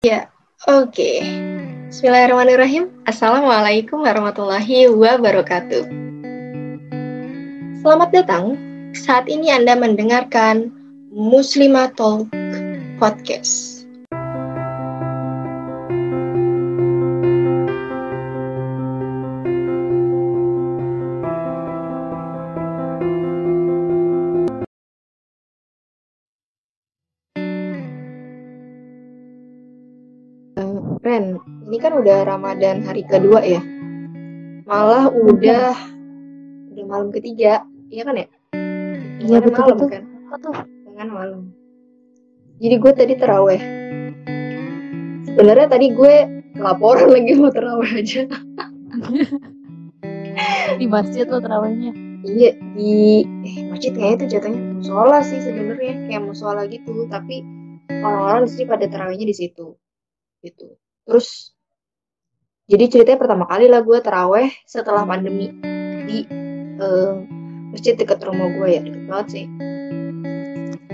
Ya, oke. Bismillahirrahmanirrahim. Assalamualaikum warahmatullahi wabarakatuh. Selamat datang. Saat ini Anda mendengarkan Muslimah Talk Podcast. Kan udah Ramadan hari kedua ya. Malah udah udah malam ketiga, iya kan ya? Iya Kemarin betul malam betul. kan? Apa tuh? Jangan malam. Jadi gue tadi teraweh. Sebenarnya tadi gue laporan lagi mau teraweh aja. Di masjid lo terawihnya. Iya di eh, masjid kayaknya itu jatuhnya musola sih sebenarnya kayak musola gitu, tapi orang-orang di sini pada terawihnya di situ, gitu. Terus jadi ceritanya pertama kali lah gue teraweh setelah pandemi di eh, masjid dekat rumah gue ya deket banget sih.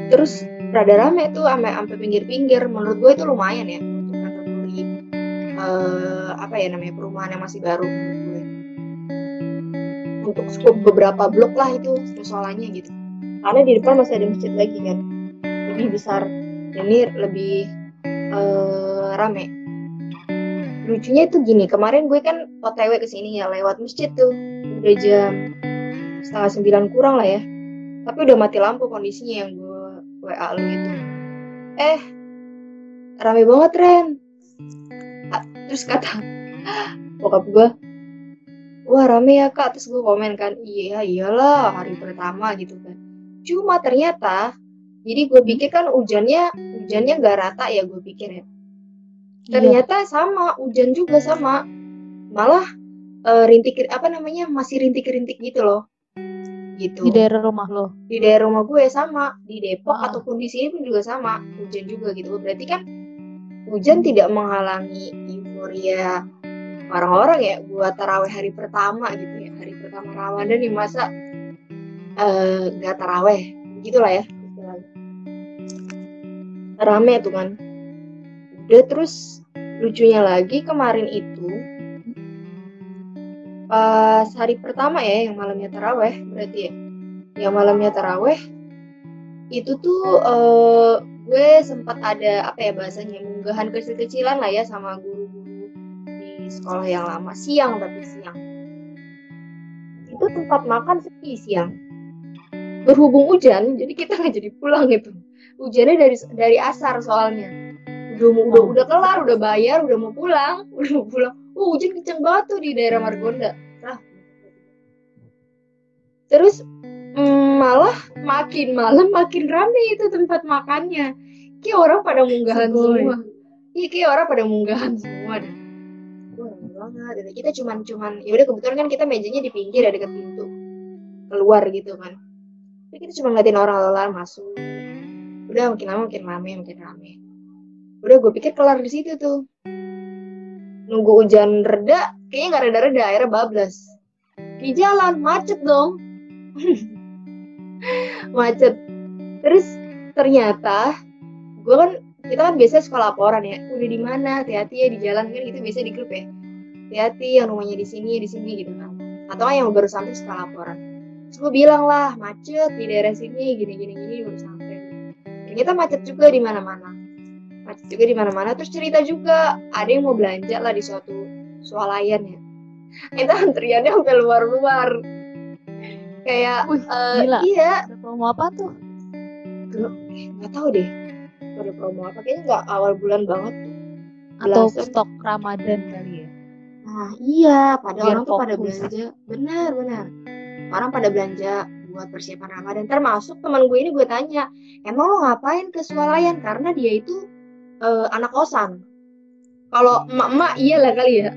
Terus rada rame tuh sampai sampai pinggir-pinggir. Menurut gue itu lumayan ya untuk kategori eh, apa ya namanya perumahan yang masih baru gue. Untuk skup beberapa blok lah itu musolanya gitu. Karena di depan masih ada masjid lagi kan, lebih besar. Ini lebih eh, rame. Lucunya itu gini, kemarin gue kan OTW ke sini ya lewat masjid tuh. Udah jam setengah sembilan kurang lah ya. Tapi udah mati lampu kondisinya yang gue WA lu itu. Eh, rame banget Ren. Terus kata bokap gue, wah rame ya kak. Terus gue komen kan, iya iyalah hari pertama gitu kan. Cuma ternyata, jadi gue pikir kan hujannya hujannya gak rata ya gue pikir ya. Iya. Ternyata sama, hujan juga sama. Malah eh, rintik apa namanya masih rintik-rintik gitu loh. Gitu Di daerah rumah lo. di daerah rumah gue sama di Depok Ah. ataupun di sini pun juga sama hujan juga gitu berarti kan hujan tidak menghalangi euforia orang-orang ya buat taraweh hari pertama gitu ya hari pertama Ramadan di masa eh, nggak taraweh gitulah ya rame tuh kan udah terus lucunya lagi kemarin itu pas hari pertama ya yang malamnya taraweh berarti ya yang malamnya taraweh itu tuh eh, gue sempat ada apa ya bahasanya munggahan kecil-kecilan lah ya sama guru-guru di sekolah yang lama siang tapi siang. Itu tempat makan sepi siang. Berhubung hujan jadi kita nggak jadi pulang gitu. Hujannya dari dari asar soalnya udah mau- udah udah kelar udah bayar udah mau pulang udah mau pulang. Oh hujan kenceng banget tuh di daerah Margonda. Ah. terus mm, malah makin malam makin rame itu tempat makannya. Kayak orang pada munggahan semua. Iya kayak orang pada munggahan semua deh. Banget Dan kita cuman cuman ya udah kebetulan kan kita mejanya di pinggir ya dekat pintu. Keluar gitu kan. Jadi kita cuma ngeliatin orang lalu masuk. Udah makin lama makin rame makin rame udah gue pikir kelar di situ tuh. Nunggu hujan reda kayaknya nggak reda-reda akhirnya bablas. Di jalan macet dong. Macet. Terus ternyata gue kan kita kan biasanya suka laporan ya. Udah di mana? Hati-hati ya di jalan. Kan gitu biasa di grup ya. Hati-hati yang rumahnya di sini di sini gitu kan. Atau yang baru sampai suka laporan. Terus gue bilang lah macet di daerah sini gini gini gini baru sampai. Ternyata macet juga di mana-mana juga di mana-mana. Terus cerita juga ada yang mau belanja lah di suatu swalayan ya. Itu antriannya sampai luar-luar. Kayak Wih, eh, gila. iya. Ada promo apa tuh? Nggak tahu deh. Ada promo apa? Kayaknya nggak awal bulan banget tuh. Atau Belasan. stok Ramadan kali ya? nah iya. Pada Biar orang tuh pada belanja. Benar benar. Orang pada belanja buat persiapan Ramadan. Termasuk teman gue ini gue tanya emang lo ngapain ke swalayan? Karena dia itu eh, anak kosan. Kalau emak-emak iyalah kali ya.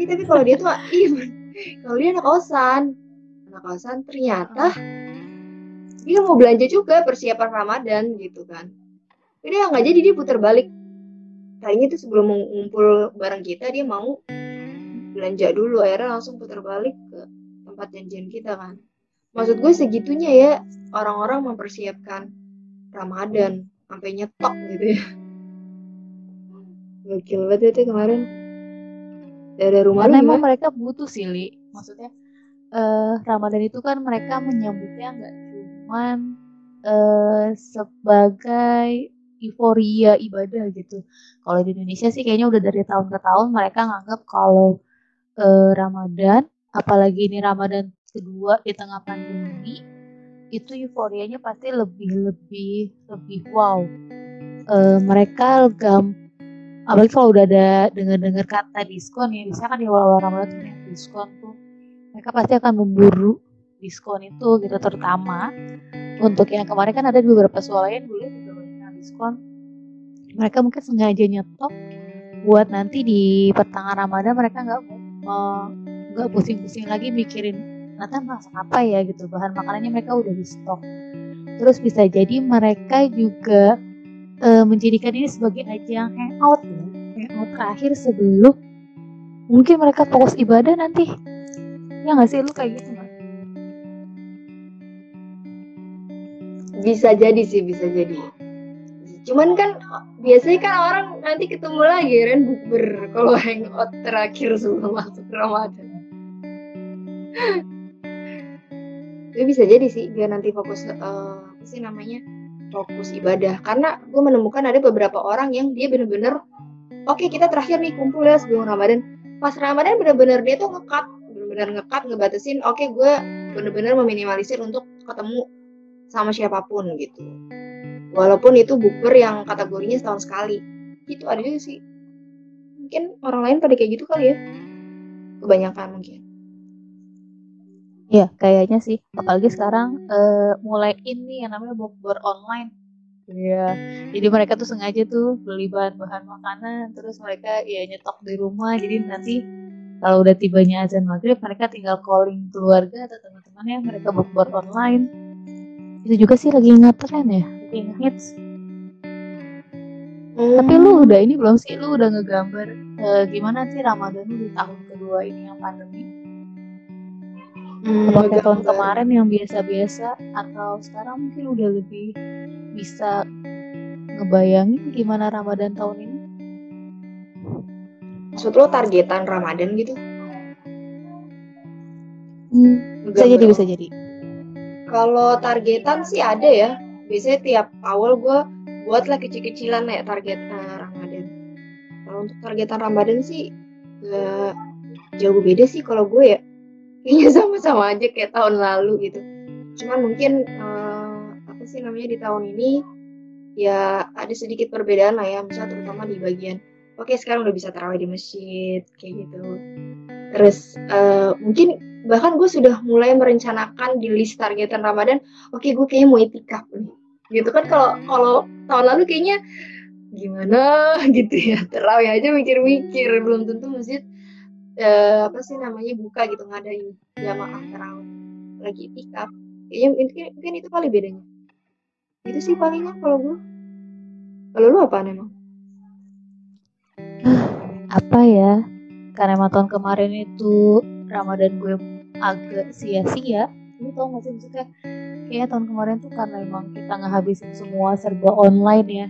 Iya tapi kalau dia tuh iya kalau dia anak kosan. Anak kosan ternyata dia mau belanja juga persiapan Ramadan gitu kan. Udah nggak jadi dia putar balik. Kayaknya tuh sebelum mau ngumpul bareng kita dia mau belanja dulu. Akhirnya langsung putar balik ke tempat janjian kita kan. Maksud gue segitunya ya orang-orang mempersiapkan Ramadan. Sampai nyetok gitu ya gokil banget itu kemarin dari rumah Karena emang mereka butuh sih, Li. Maksudnya eh Ramadan itu kan mereka menyambutnya nggak cuman eh sebagai euforia ibadah gitu. Kalau di Indonesia sih kayaknya udah dari tahun ke tahun mereka nganggap kalau eh, Ramadan, apalagi ini Ramadan kedua di tengah pandemi, itu euforianya pasti lebih lebih lebih wow. Eh, mereka gam apalagi kalau udah ada dengar-dengar kata diskon ya bisa kan di awal-awal Ramadan tuh diskon tuh. Mereka pasti akan memburu diskon itu gitu terutama untuk yang kemarin kan ada beberapa swalayan juga banyak diskon. Mereka mungkin sengaja nyetok buat nanti di pertengahan Ramadan mereka nggak mau nggak pusing-pusing lagi mikirin nanti masak apa ya? gitu bahan makanannya mereka udah di stok. Terus bisa jadi mereka juga eh, menjadikan ini sebagai ajang hangout ya hangout terakhir sebelum mungkin mereka fokus ibadah nanti ya nggak sih lu kayak gitu nggak? Bisa jadi sih, bisa jadi. Cuman kan biasanya kan orang nanti ketemu lagi kan bukber kalau hangout terakhir sebelum masuk Ramadan. Itu bisa jadi sih biar nanti fokus eh, apa sih namanya fokus ibadah. Karena gue menemukan ada beberapa orang yang dia bener-bener oke kita terakhir nih kumpul ya sebelum Ramadan. Pas Ramadan bener-bener dia tuh ngekat, bener-bener ngekat ngebatasin. Oke gue bener-bener meminimalisir untuk ketemu sama siapa pun gitu. Walaupun itu bukber yang kategorinya setahun sekali. Itu ada juga sih. Mungkin orang lain pada kayak gitu kali ya. Kebanyakan mungkin. Iya, kayaknya sih. Apalagi sekarang eh, mulai ini yang namanya bukber online. Iya. Jadi mereka tuh sengaja tuh beli bahan-bahan makanan, terus mereka ya nyetok di rumah. Jadi nanti kalau udah tibanya azan maghrib, mereka tinggal calling keluarga atau teman-temannya, mereka bukber online. Itu juga sih lagi ngetren ya, lagi ngehits. Tapi lu udah ini belum sih? Lu udah ngegambar eh, gimana sih Ramadan lu di tahun kedua ini yang pandemi? Hmm, Apa kayak tahun kemarin yang biasa-biasa atau sekarang mungkin udah lebih bisa ngebayangin gimana Ramadan tahun ini? Maksud lo targetan Ramadan gitu? Hmm, bisa jadi bisa jadi. Kalau targetan sih ada ya. Biasanya tiap awal gue buatlah kecil-kecilan ya target eh, Ramadan. Kalau untuk targetan Ramadan sih gak jauh beda sih kalau gue ya. Kayaknya sama-sama aja kayak tahun lalu gitu. Cuman mungkin eh, apa sih namanya di tahun ini ya ada sedikit perbedaan lah ya. Misalnya terutama di bagian oke sekarang udah bisa tarawih di masjid kayak gitu. Terus eh, mungkin bahkan gue sudah mulai merencanakan di list targetan Ramadan oke gue kayaknya mau itikaf nih gitu kan kalau kalau tahun lalu kayaknya gimana gitu ya terawih aja mikir-mikir belum tentu masjid eh, apa sih namanya buka gitu ngadain jamaah terawih lagi itikaf kayaknya mungkin, mungkin itu kali bedanya itu sih palingnya kalau gue kalau lu apa emang Apa ya? Karena emang tahun kemarin itu Ramadan gue agak sia-sia. Lu tau gak sih maksudnya? Kayaknya tahun kemarin tuh karena emang kita ngehabisin semua serba online ya.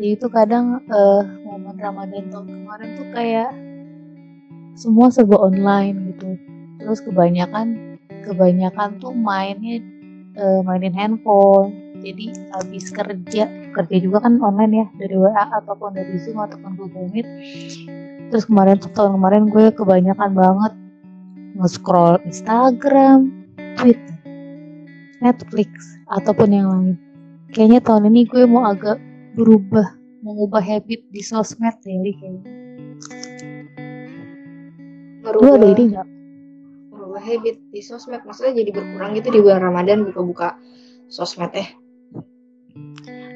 Jadi itu kadang eh, momen Ramadan tahun kemarin tuh kayak semua serba online gitu. Terus kebanyakan kebanyakan tuh mainnya eh, mainin handphone. Jadi habis kerja, kerja juga kan online ya dari WA ataupun dari Zoom ataupun Google Meet. Terus kemarin tahun kemarin gue kebanyakan banget nge-scroll Instagram, Twitter, Netflix ataupun yang lain. Kayaknya tahun ini gue mau agak berubah, mengubah habit di sosmed daily kayaknya. Lu ada ide nggak? merubah habit di sosmed maksudnya jadi berkurang gitu di bulan Ramadan buka-buka sosmed eh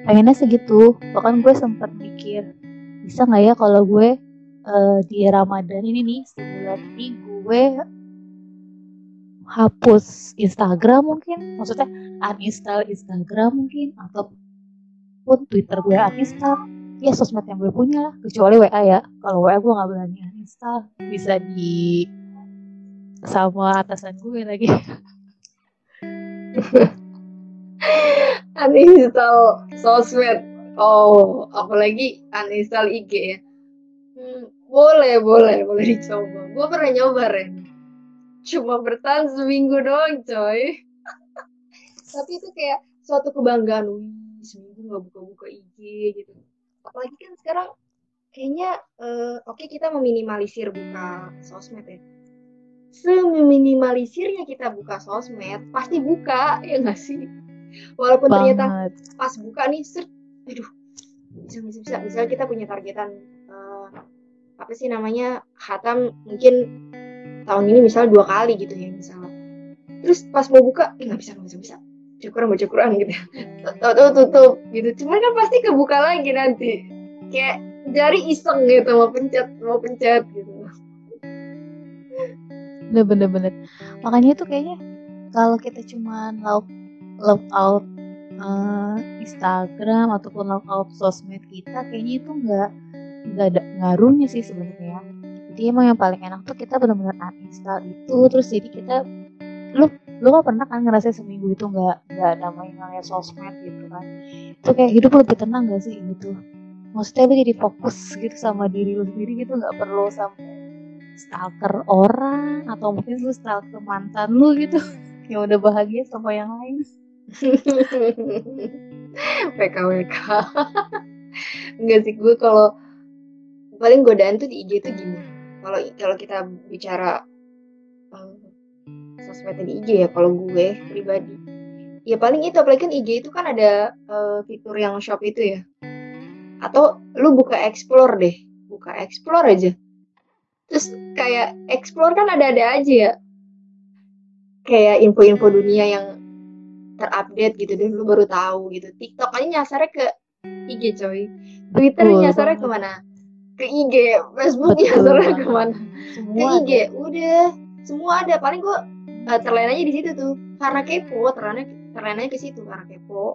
Pengennya segitu. Bahkan gue sempat mikir bisa nggak ya kalau gue eh, di Ramadan ini nih sebulan ini gue hapus Instagram mungkin maksudnya uninstall Instagram mungkin ataupun Twitter gue uninstall ya sosmed yang gue punya lah kecuali WA ya kalau WA gue nggak berani uninstall bisa di sama atasan gue lagi uninstall sosmed oh apalagi uninstall IG ya Hmm, boleh, boleh, boleh dicoba. Gue pernah nyoba, Ren. Cuma bertahan seminggu doang, coy. Tapi itu kayak suatu kebanggaan. Seminggu gak buka-buka IG gitu. Apalagi kan sekarang kayaknya uh, oke okay, kita meminimalisir buka sosmed ya. Seminimalisirnya kita buka sosmed, pasti buka, ya nggak sih? Walaupun Banget. ternyata pas buka nih, ser, aduh, bisa bisa bisa. Misalnya kita punya targetan apa sih namanya hatam mungkin tahun ini misalnya dua kali gitu ya misalnya terus pas mau buka eh nggak bisa nggak bisa bisa cukuran baca Quran gitu. Tahu tahu tutup gitu. Cuman kan pasti kebuka lagi nanti. Kayak jari iseng gitu mau pencet mau pencet gitu. Bener bener bener. Makanya itu kayaknya kalau kita cuman log log out uh, Instagram ataupun log out sosmed kita kayaknya itu nggak nggak ada ngaruhnya sih sebenarnya. Jadi emang yang paling enak tuh kita benar-benar uninstall itu terus jadi kita lu lu gak pernah kan ngerasa seminggu itu nggak nggak ada mainannya sosmed gitu kan? Itu kayak hidup lebih tenang gak sih gitu? Maksudnya lu jadi fokus gitu sama diri lu sendiri gitu nggak perlu sampai stalker orang atau mungkin lu stalker mantan lu gitu. Yang udah bahagia sama yang lain. PKWK enggak sih gue kalau paling godaan tuh di IG tuh gini. Kalau kalau kita bicara um, sosmed di IG ya kalau gue pribadi. Ya paling itu apalagi kan IG itu kan ada uh, fitur yang shop itu ya. Atau lu buka explore deh buka explore aja. Terus kayak explore kan ada-ada aja ya. Kayak info-info dunia yang terupdate gitu dan lu baru tahu gitu. TikTok aja nyasarnya ke IG coy. Twitter nyasarnya ke mana? Ke IG Facebook ya terus ke mana? Semua ke IG ada. udah. Semua ada. Paling gua uh, terlena aja di situ tuh. Karena kepo terlena terlena ke situ karena kepo.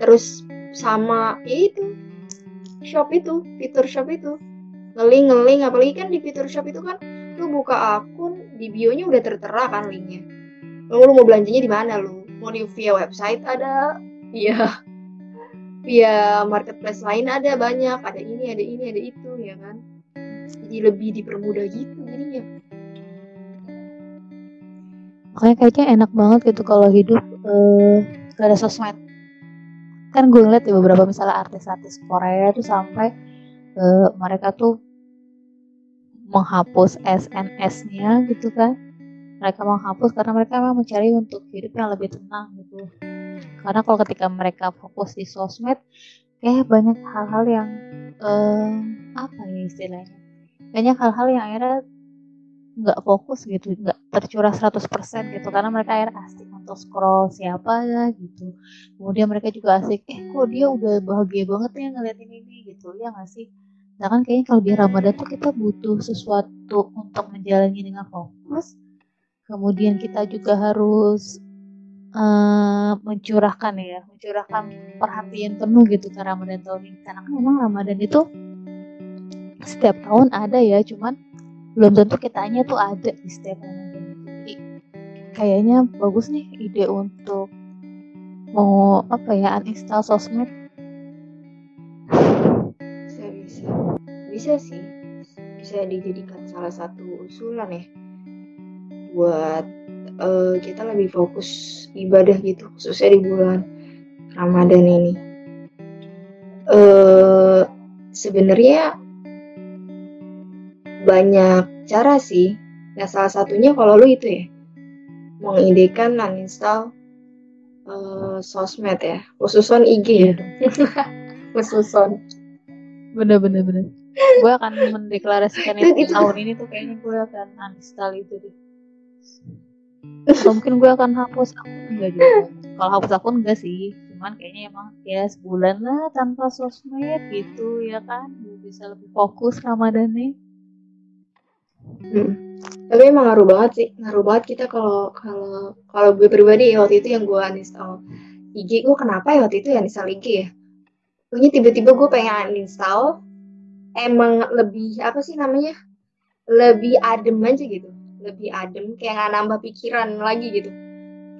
Terus sama ya itu shop itu fitur shop itu. Ngeling ngeling apalagi kan di fitur shop itu kan lu buka akun di bionya udah tertera kan linknya. Lu, lu mau belanjanya di mana lu? Mau di via website ada iya via marketplace lain ada banyak. Ada ini ada ini ada itu ya kan? Jadi lebih dipermudah gitu jadinya makanya kayaknya enak banget gitu kalau hidup uh, gak ada sosmed. Kan gue ngeliat di beberapa misalnya artis-artis Korea tuh sampai uh, mereka tuh menghapus SNS-nya gitu kan. Mereka menghapus karena mereka memang mencari untuk hidup yang lebih tenang gitu. Karena kalau ketika mereka fokus di sosmed kayak banyak hal-hal yang um, apa ya istilahnya? Banyak hal-hal yang akhirnya nggak fokus gitu nggak tercurah 100% gitu. Karena mereka akhirnya asik untuk scroll siapa ya gitu. Kemudian mereka juga asik eh kok dia udah bahagia banget ya ngeliatin ini gitu. Ya nggak sih? Nah kan kayaknya kalau di Ramadan tuh kita butuh sesuatu untuk menjalani dengan fokus. Kemudian kita juga harus uh, mencurahkan ya, mencurahkan perhatian penuh gitu ke Ramadan tahun ini. Karena kan memang Ramadan itu setiap tahun ada ya, cuman belum tentu kitanya tuh ada di setiap Ramadan. Jadi kayaknya bagus nih ide untuk mau apa ya uninstall sosmed. Bisa bisa, bisa sih, bisa dijadikan salah satu usulan ya buat uh, kita lebih fokus ibadah gitu khususnya di bulan Ramadan ini uh, sebenarnya banyak cara sih. Nah salah satunya kalau lu itu ya mengidekan uninstall uh, sosmed ya khususon IG ya. Khususon. Bener bener bener. Gue akan mendeklarasikan itu, itu tahun ini tuh kayaknya gue akan uninstall itu deh. Atau mungkin gue akan hapus akun enggak juga. Kalau hapus akun enggak sih cuman kayaknya emang ya sebulan lah tanpa sosmed gitu ya kan? Bisa lebih fokus Ramadan nih hmm. tapi emang ngaruh banget sih. Ngaruh banget kita kalau kalau kalau gue pribadi ya waktu itu yang gue uninstall IG gue kenapa ya waktu itu ya uninstall IG ya? Pokoknya tiba-tiba gue pengen uninstall. Emang lebih apa sih namanya? Lebih adem aja gitu. Lebih adem kayak nggak nambah pikiran lagi gitu.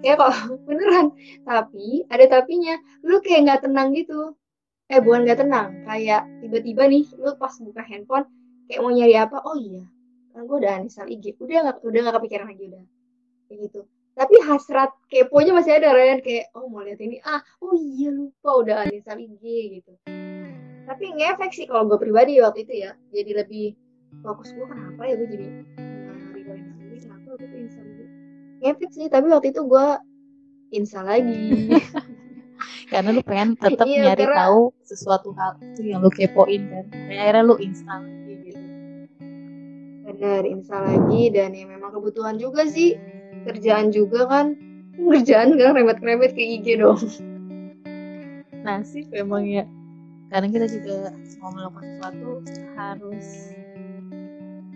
Kayak kok beneran. Tapi ada tapinya. Lu kayak nggak tenang gitu. Eh bukan nggak tenang. Kayak tiba-tiba nih lu pas buka handphone kayak mau nyari apa oh iya kan gue udah uninstall IG udah nggak udah nggak kepikiran lagi udah. Kayak gitu. Tapi hasrat keponya masih ada Ryan kayak oh mau lihat ini. Ah oh iya lupa. Udah uninstall IG gitu. Tapi ngefek sih kalau gue pribadi waktu itu ya. Jadi lebih fokus gue kenapa ya gue jadi sendiri kenapa gue install IG ngefek sih tapi waktu itu gue install lagi. Karena lu pengen tetap iya, nyari karena... tahu sesuatu hal itu yang lu kepoin kan. Akhirnya lu install benar install lagi dan ya memang kebutuhan juga sih. Kerjaan juga kan. Kerjaan kan remet-remet ke IG dong. Nasib memang ya. Kadang kita juga mau melakukan sesuatu harus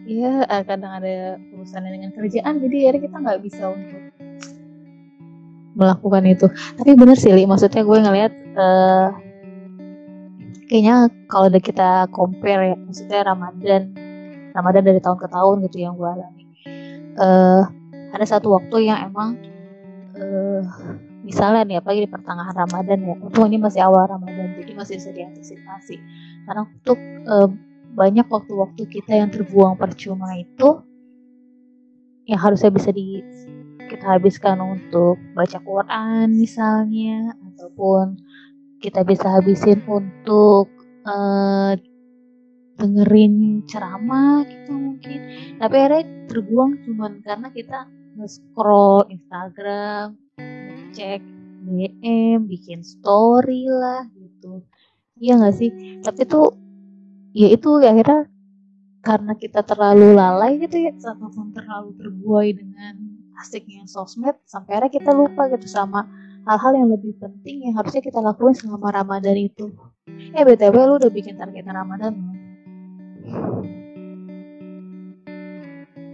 ya kadang ada urusan dengan kerjaan jadi akhirnya kita nggak bisa untuk melakukan itu. Tapi bener sih Li maksudnya gue ngeliat uh, kayaknya kalau udah kita compare ya maksudnya Ramadan Ramadan dari tahun ke tahun gitu yang gue alami. Uh, ada satu waktu yang emang uh, misalnya nih apalagi di pertengahan Ramadan ya untung ini masih awal Ramadan jadi masih bisa diantisipasi. Karena untuk uh, banyak waktu-waktu kita yang terbuang percuma itu yang harusnya bisa di kita habiskan untuk baca Quran misalnya ataupun kita bisa habisin untuk uh, dengerin ceramah gitu mungkin. Tapi akhirnya terbuang cuman karena kita nge-scroll Instagram cek DM bikin story lah gitu. Iya gak sih? Tapi tuh ya itu akhirnya karena kita terlalu lalai gitu ya ataupun terlalu terbuai dengan asiknya sosmed sampai akhirnya kita lupa gitu sama hal-hal yang lebih penting yang harusnya kita lakuin selama Ramadan itu. Eh BTW lu udah bikin targetan Ramadan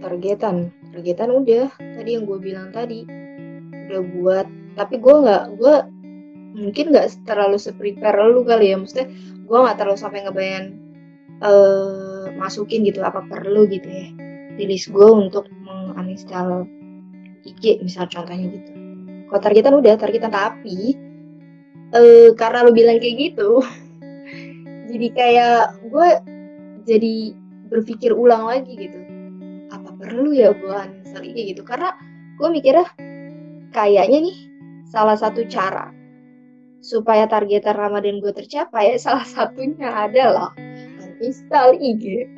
Targetan, targetan udah. Tadi yang gue bilang tadi udah buat. Tapi gue nggak, gue mungkin nggak terlalu seprepare lu kali ya. Maksudnya gue nggak terlalu sampai ngebayang uh, masukin gitu apa perlu gitu ya di gue untuk menginstal IG misal contohnya gitu kalau targetan udah targetan tapi uh, karena lo bilang kayak gitu jadi kayak gue jadi berpikir ulang lagi gitu. Apa perlu ya gue uninstall IG gitu? Karena gue mikirnya kayaknya nih salah satu cara supaya targetan Ramadan gue tercapai salah satunya adalah uninstall IG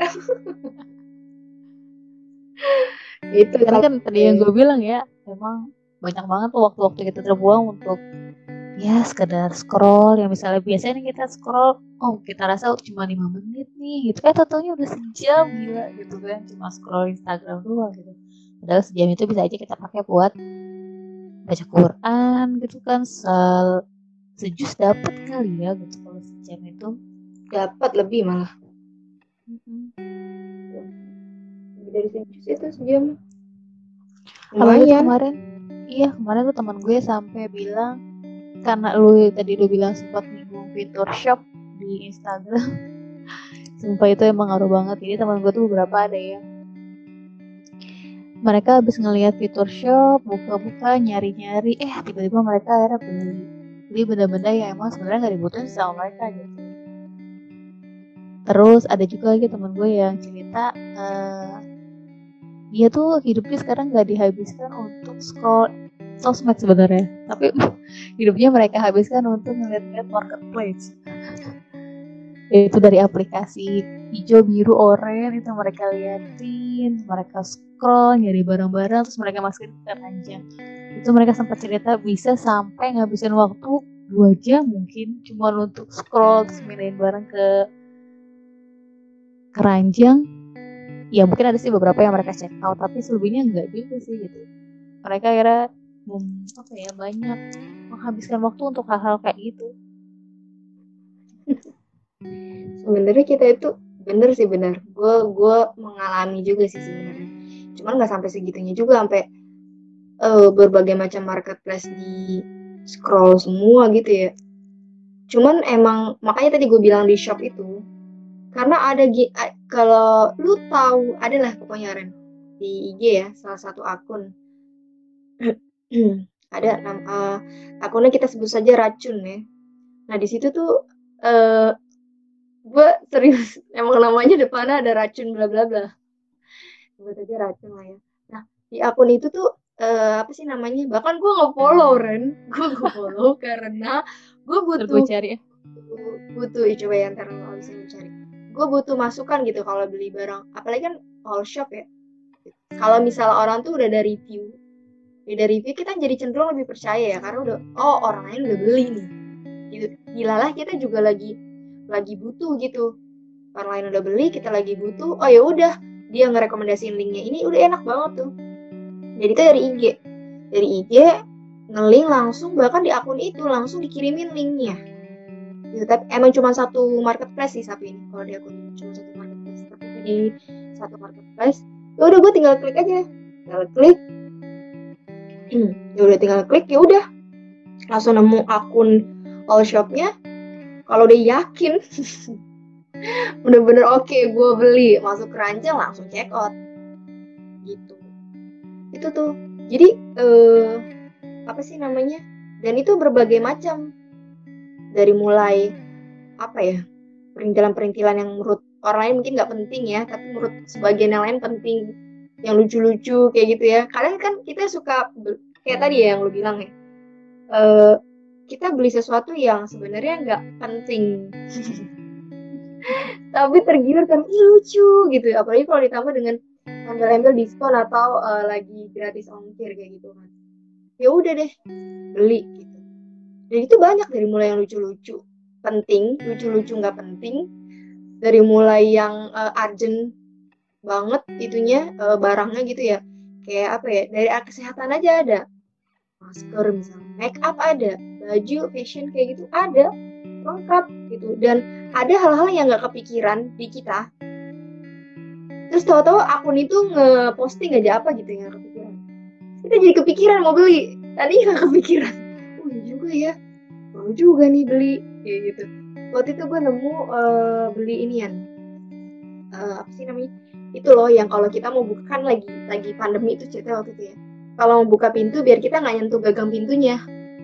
itu karena kan tadi yang gue bilang ya emang banyak banget waktu-waktu kita terbuang untuk ya sekedar scroll yang misalnya biasanya kita scroll oh kita rasa cuma lima menit nih gitu. Eh totalnya udah sejam gila gitu kan. Cuma scroll Instagram doang gitu. Padahal sejam itu bisa aja kita pakai buat baca Quran gitu kan. Sel sejus dapat kali ya gitu. Kalau sejam itu dapat lebih malah. Dari sejus itu sejam. Lumayan. kemarin iya kemarin tuh teman gue sampai bilang karena lu tadi lu bilang sempat nyinggung fitur shop di Instagram. Sumpah itu emang ngaruh banget. Jadi teman gue tuh beberapa ada yang mereka habis ngelihat fitur shop buka-buka nyari-nyari eh tiba-tiba mereka akhirnya beli. Beli benda-benda yang emang sebenarnya nggak dibutuhin sama mereka gitu. Terus ada juga lagi teman gue yang cerita uh, dia tuh hidupnya sekarang gak dihabiskan untuk scroll sosmed sebenarnya. Tapi hidupnya mereka habiskan untuk ngeliat-ngeliat marketplace. Itu dari aplikasi hijau biru oranye itu mereka liatin mereka scroll nyari barang-barang terus mereka masukin ke keranjang itu mereka sempat cerita bisa sampai ngabisin waktu dua jam mungkin cuma untuk scroll terus mindahin barang ke keranjang ya mungkin ada sih beberapa yang mereka check out tapi selebihnya enggak juga sih gitu. Mereka kira apa ya banyak menghabiskan waktu untuk hal-hal kayak gitu. Sebenarnya kita itu bener sih bener. Gue gue mengalami juga sih sebenarnya. Cuman nggak sampai segitunya juga sampai uh, berbagai macam marketplace di scroll semua gitu ya. Cuman emang makanya tadi gue bilang di shop itu karena ada kalau lu tahu adalah pokoknya Ren di IG ya salah satu akun ada nama uh, akunnya kita sebut saja racun ya. Nah di situ tuh uh, gue serius emang namanya depannya ada racun bla bla bla. Buat aja racun lah ya. Nah di akun itu tuh uh, apa sih namanya bahkan gue nggak follow Ren. Gue nggak follow karena gue butuh gue cari ya? butuh ya coba yang ntar lo bisa cari. Gue butuh masukan gitu kalau beli barang. Apalagi kan all shop ya. Kalau misalnya orang tuh udah ada review udah dari review kita jadi cenderung lebih percaya ya karena udah oh orang lain udah beli nih. Gitu. Gilalah kita juga lagi lagi butuh gitu. Orang lain udah beli kita lagi butuh oh ya udah dia ngerekomendasiin linknya ini udah enak banget tuh. Jadi itu dari IG dari IG ngelink langsung bahkan di akun itu langsung dikirimin linknya. Gitu tapi emang cuma satu marketplace sih sapi ini. Kalau di akun cuma satu marketplace tapi di satu marketplace ya udah gue tinggal klik aja. Tinggal klik ya udah tinggal klik ya udah. Langsung nemu akun all shopnya. Kalau udah yakin bener-bener oke okay, gue beli. Masuk keranjang langsung check out. Gitu. Itu tuh. Jadi eh, apa sih namanya? Dan itu berbagai macam. Dari mulai apa ya perintilan-perintilan yang menurut orang lain mungkin nggak penting ya tapi menurut sebagian yang lain penting yang lucu-lucu kayak gitu ya. Kadang kan kita suka kayak tadi ya yang lu bilang ya. Uh, kita beli sesuatu yang sebenarnya nggak penting. Tapi tergiur kan lucu gitu. Apalagi kalau ditambah dengan embel-embel diskon atau uh, lagi gratis ongkir kayak gitu kan. Ya udah deh beli gitu. Dan itu banyak dari mulai yang lucu-lucu penting lucu-lucu nggak penting dari mulai yang uh, urgent banget itunya uh, barangnya gitu ya. Kayak apa ya dari kesehatan aja ada. Masker misalnya make up ada. Baju fashion kayak gitu ada. Lengkap gitu. Dan ada hal-hal yang nggak kepikiran di kita. Terus tahu-tahu akun itu nge-posting aja apa gitu yang kepikiran. Kita jadi kepikiran mau beli. Tadi nggak kepikiran. Oh iya juga ya. Mau juga nih beli. Kayak gitu. Waktu itu gue nemu uh, beli inian. Uh, apa sih namanya itu loh yang kalau kita mau buka kan lagi lagi pandemi itu cerita waktu itu ya. Kalau mau buka pintu biar kita nggak nyentuh gagang pintunya.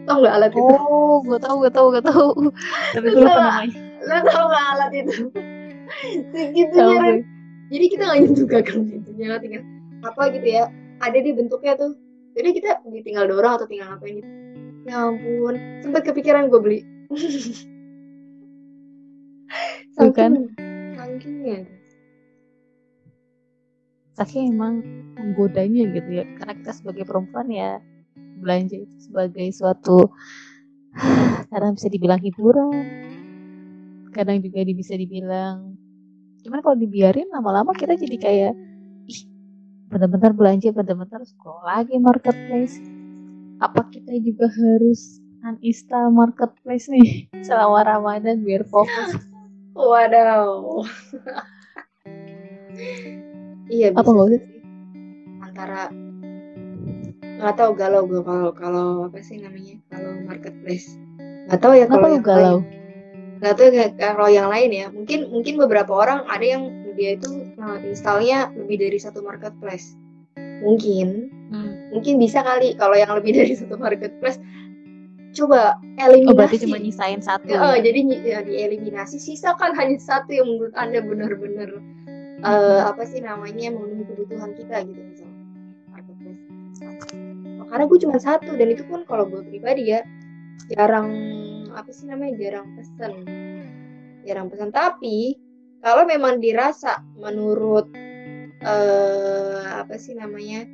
Tau nggak alat itu? Oh gue tau gue tau gue tau. Tapi gue lupa namanya. Lo tau nggak alat itu? Segitunya kan jadi kita nggak nyentuh gagang pintunya tinggal apa gitu ya ada di bentuknya tuh. Jadi kita tinggal dorong atau tinggal ngapain gitu. Ya ampun sempat kepikiran gue beli. Bukan. Saking Tapi emang menggodanya gitu ya. Karena kita sebagai perempuan ya belanja itu sebagai suatu kadang bisa dibilang hiburan. Kadang juga bisa dibilang gimana kalau dibiarin lama-lama kita jadi kayak ih benar-benar belanja benar-benar scroll lagi marketplace apa kita juga harus uninstall marketplace nih selama Ramadan biar fokus. Waduh. iya bisa. Apa nggak sih? Antara nggak tahu galau gue kalau kalau apa sih namanya kalau marketplace nggak tahu ya kalau yang galau nggak tahu ya kalau yang lain ya mungkin mungkin beberapa orang ada yang dia itu nah, installnya lebih dari satu marketplace mungkin hmm. mungkin bisa kali kalau yang lebih dari satu marketplace coba eliminasi. Oh, berarti cuma nyisain satu. Ya, ya? jadi ya, dieliminasi, sisa kan hanya satu yang menurut anda benar-benar uh, apa sih namanya memenuhi kebutuhan kita gitu misalnya. Oh, karena gue cuma satu dan itu pun kalau gue pribadi ya jarang apa sih namanya jarang pesan, jarang pesan. Tapi kalau memang dirasa menurut uh, apa sih namanya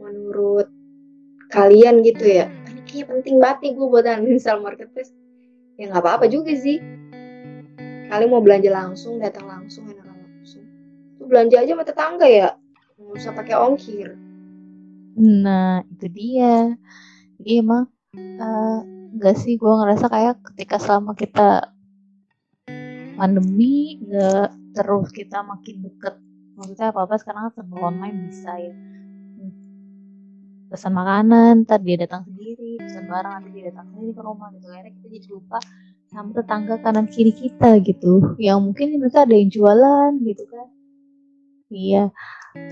menurut kalian gitu ya kayaknya penting banget nih gue buat uninstall marketplace. Ya nggak apa-apa juga sih. Kali mau belanja langsung datang langsung enak belanja aja sama tetangga ya? Nggak usah pakai ongkir. Nah itu dia. Jadi emang uh, sih gue ngerasa kayak ketika selama kita pandemi nggak terus kita makin deket. Maksudnya apa apa sekarang serba online bisa ya. Pesan makanan ntar dia datang sendiri pesan barang nanti dia datang sendiri ke rumah gitu. Akhirnya kita jadi lupa sama tetangga kanan kiri kita gitu. Yang mungkin mereka ada yang jualan gitu kan iya.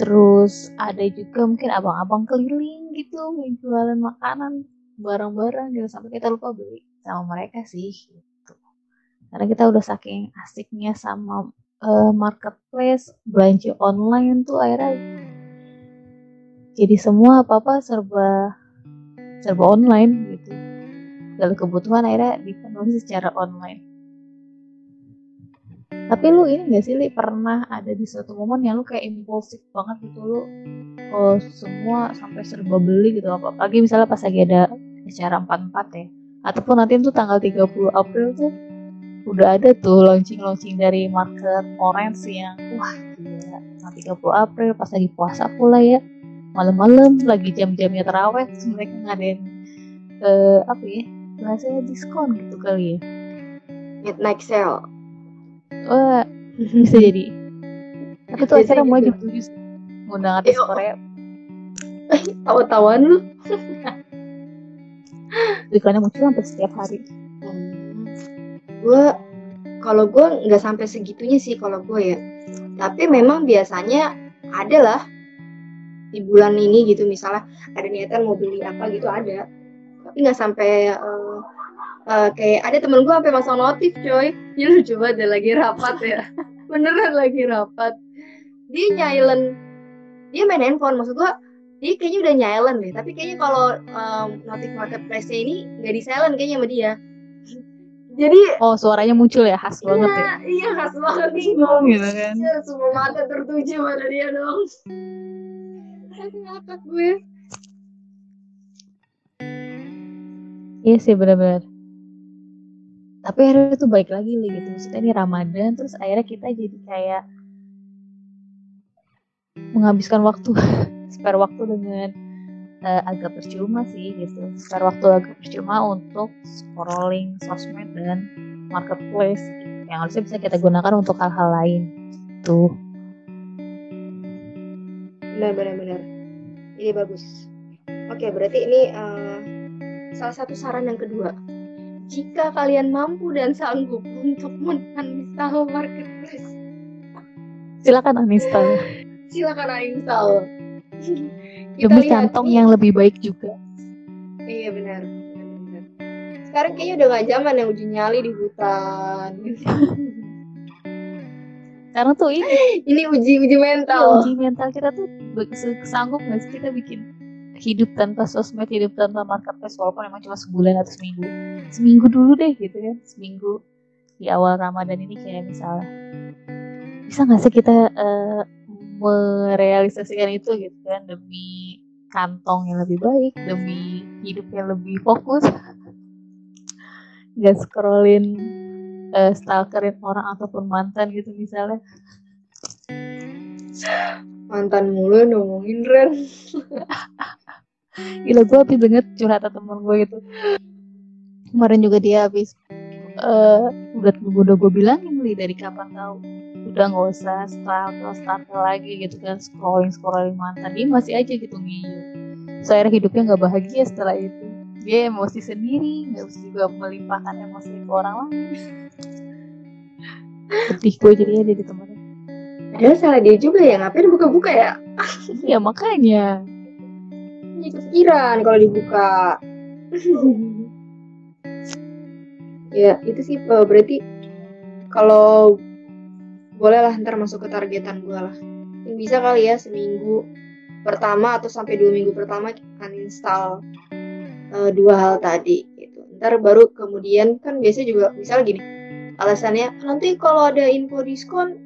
Terus ada juga mungkin abang-abang keliling gitu yang makanan barang-barang gitu. Sampai kita lupa beli sama mereka sih gitu. Karena kita udah saking asiknya sama uh, marketplace belanja online tuh akhirnya jadi semua apa apa serba serba online gitu. Segala kebutuhan akhirnya dipenuhi secara online tapi lu ini gak sih li? Pernah ada di suatu momen yang lu kayak impulsif banget gitu lu oh, semua sampai serba beli gitu apa lagi misalnya pas lagi ada acara 44 ya ataupun nanti tuh tanggal 30 April tuh udah ada tuh launching-launching dari market orange yang wah gila tanggal 30 April pas lagi puasa pula ya malam-malam lagi jam-jamnya terawih mereka ngadain uh, apa ya bahasanya diskon gitu kali ya. Midnight sale wah bisa jadi. Tapi tuh acara mau jam tujuh ngundang artis Korea. Tawa-tawaan lu. Iklannya muncul hampir setiap hari. Hmm. gue kalau gue nggak sampai segitunya sih kalau gue ya. Tapi memang biasanya ada lah di bulan ini gitu. Misalnya ada niatan mau beli apa gitu ada. Tapi nggak sampai uh, uh, kayak ada temen gue sampai masang notif coy. Ya lu coba deh lagi rapat ya. Beneran lagi rapat. Dia nyailen. Dia main handphone maksud gue dia kayaknya udah nyailen deh. Tapi kayaknya kalau um, notif marketplace ini nggak di silent kayaknya sama dia. Jadi oh suaranya muncul ya khas iya, banget ya? iya khas banget. Nih gitu kan. Ya, semua mata tertuju pada dia dong. Ngakak gue. Iya sih benar-benar tapi akhirnya itu baik lagi gitu. Maksudnya ini Ramadan terus akhirnya kita jadi kayak menghabiskan waktu spare waktu dengan uh, agak percuma sih gitu. Spare waktu agak percuma untuk scrolling sosmed dan marketplace yang harusnya bisa kita gunakan untuk hal-hal lain. Tuh benar benar benar. Ini bagus. Oke berarti ini uh, salah satu saran yang kedua jika kalian mampu dan sanggup untuk uninstall marketplace silakan uninstall. Silakan uninstall. Demi kantong yang lebih baik juga. Iya benar, benar, sekarang kayaknya udah gak zaman yang uji nyali di hutan. Karena tuh ini ini uji uji mental. Uji mental kita tuh sanggup nggak sih kita bikin hidup tanpa sosmed hidup tanpa marketplace walaupun emang cuma sebulan atau seminggu. Seminggu dulu deh gitu kan seminggu di awal ramadan ini kayak misalnya. Bisa nggak sih kita uh, merealisasikan itu gitu kan demi kantong yang lebih baik demi hidup yang lebih fokus? Nggak scrollin uh, stalkerin orang ataupun mantan gitu misalnya. Mantan mulu ngomongin Ren gila gue habis denger curhatan temen gue gitu. Kemarin juga dia habis uh, udah udah gue bilangin li dari kapan tahu. Udah nggak usah stalker stalker lagi gitu kan scrolling scrolling mantan dia masih aja gitu ngiyu. So hidupnya nggak bahagia setelah itu. Dia emosi sendiri nggak usah juga melimpahkan emosi ke orang lain. Sedih gue jadinya jadi temen Padahal salah dia juga ya, ngapain buka-buka ya? ya makanya. Ini kepikiran kalau dibuka. ya itu sih eh, berarti kalau boleh lah ntar masuk ke targetan gue lah. Yang bisa kali ya seminggu pertama atau sampai dua minggu pertama uninstall uh, dua hal tadi gitu. Ntar baru kemudian kan biasanya juga misal gini alasannya nanti kalau ada info diskon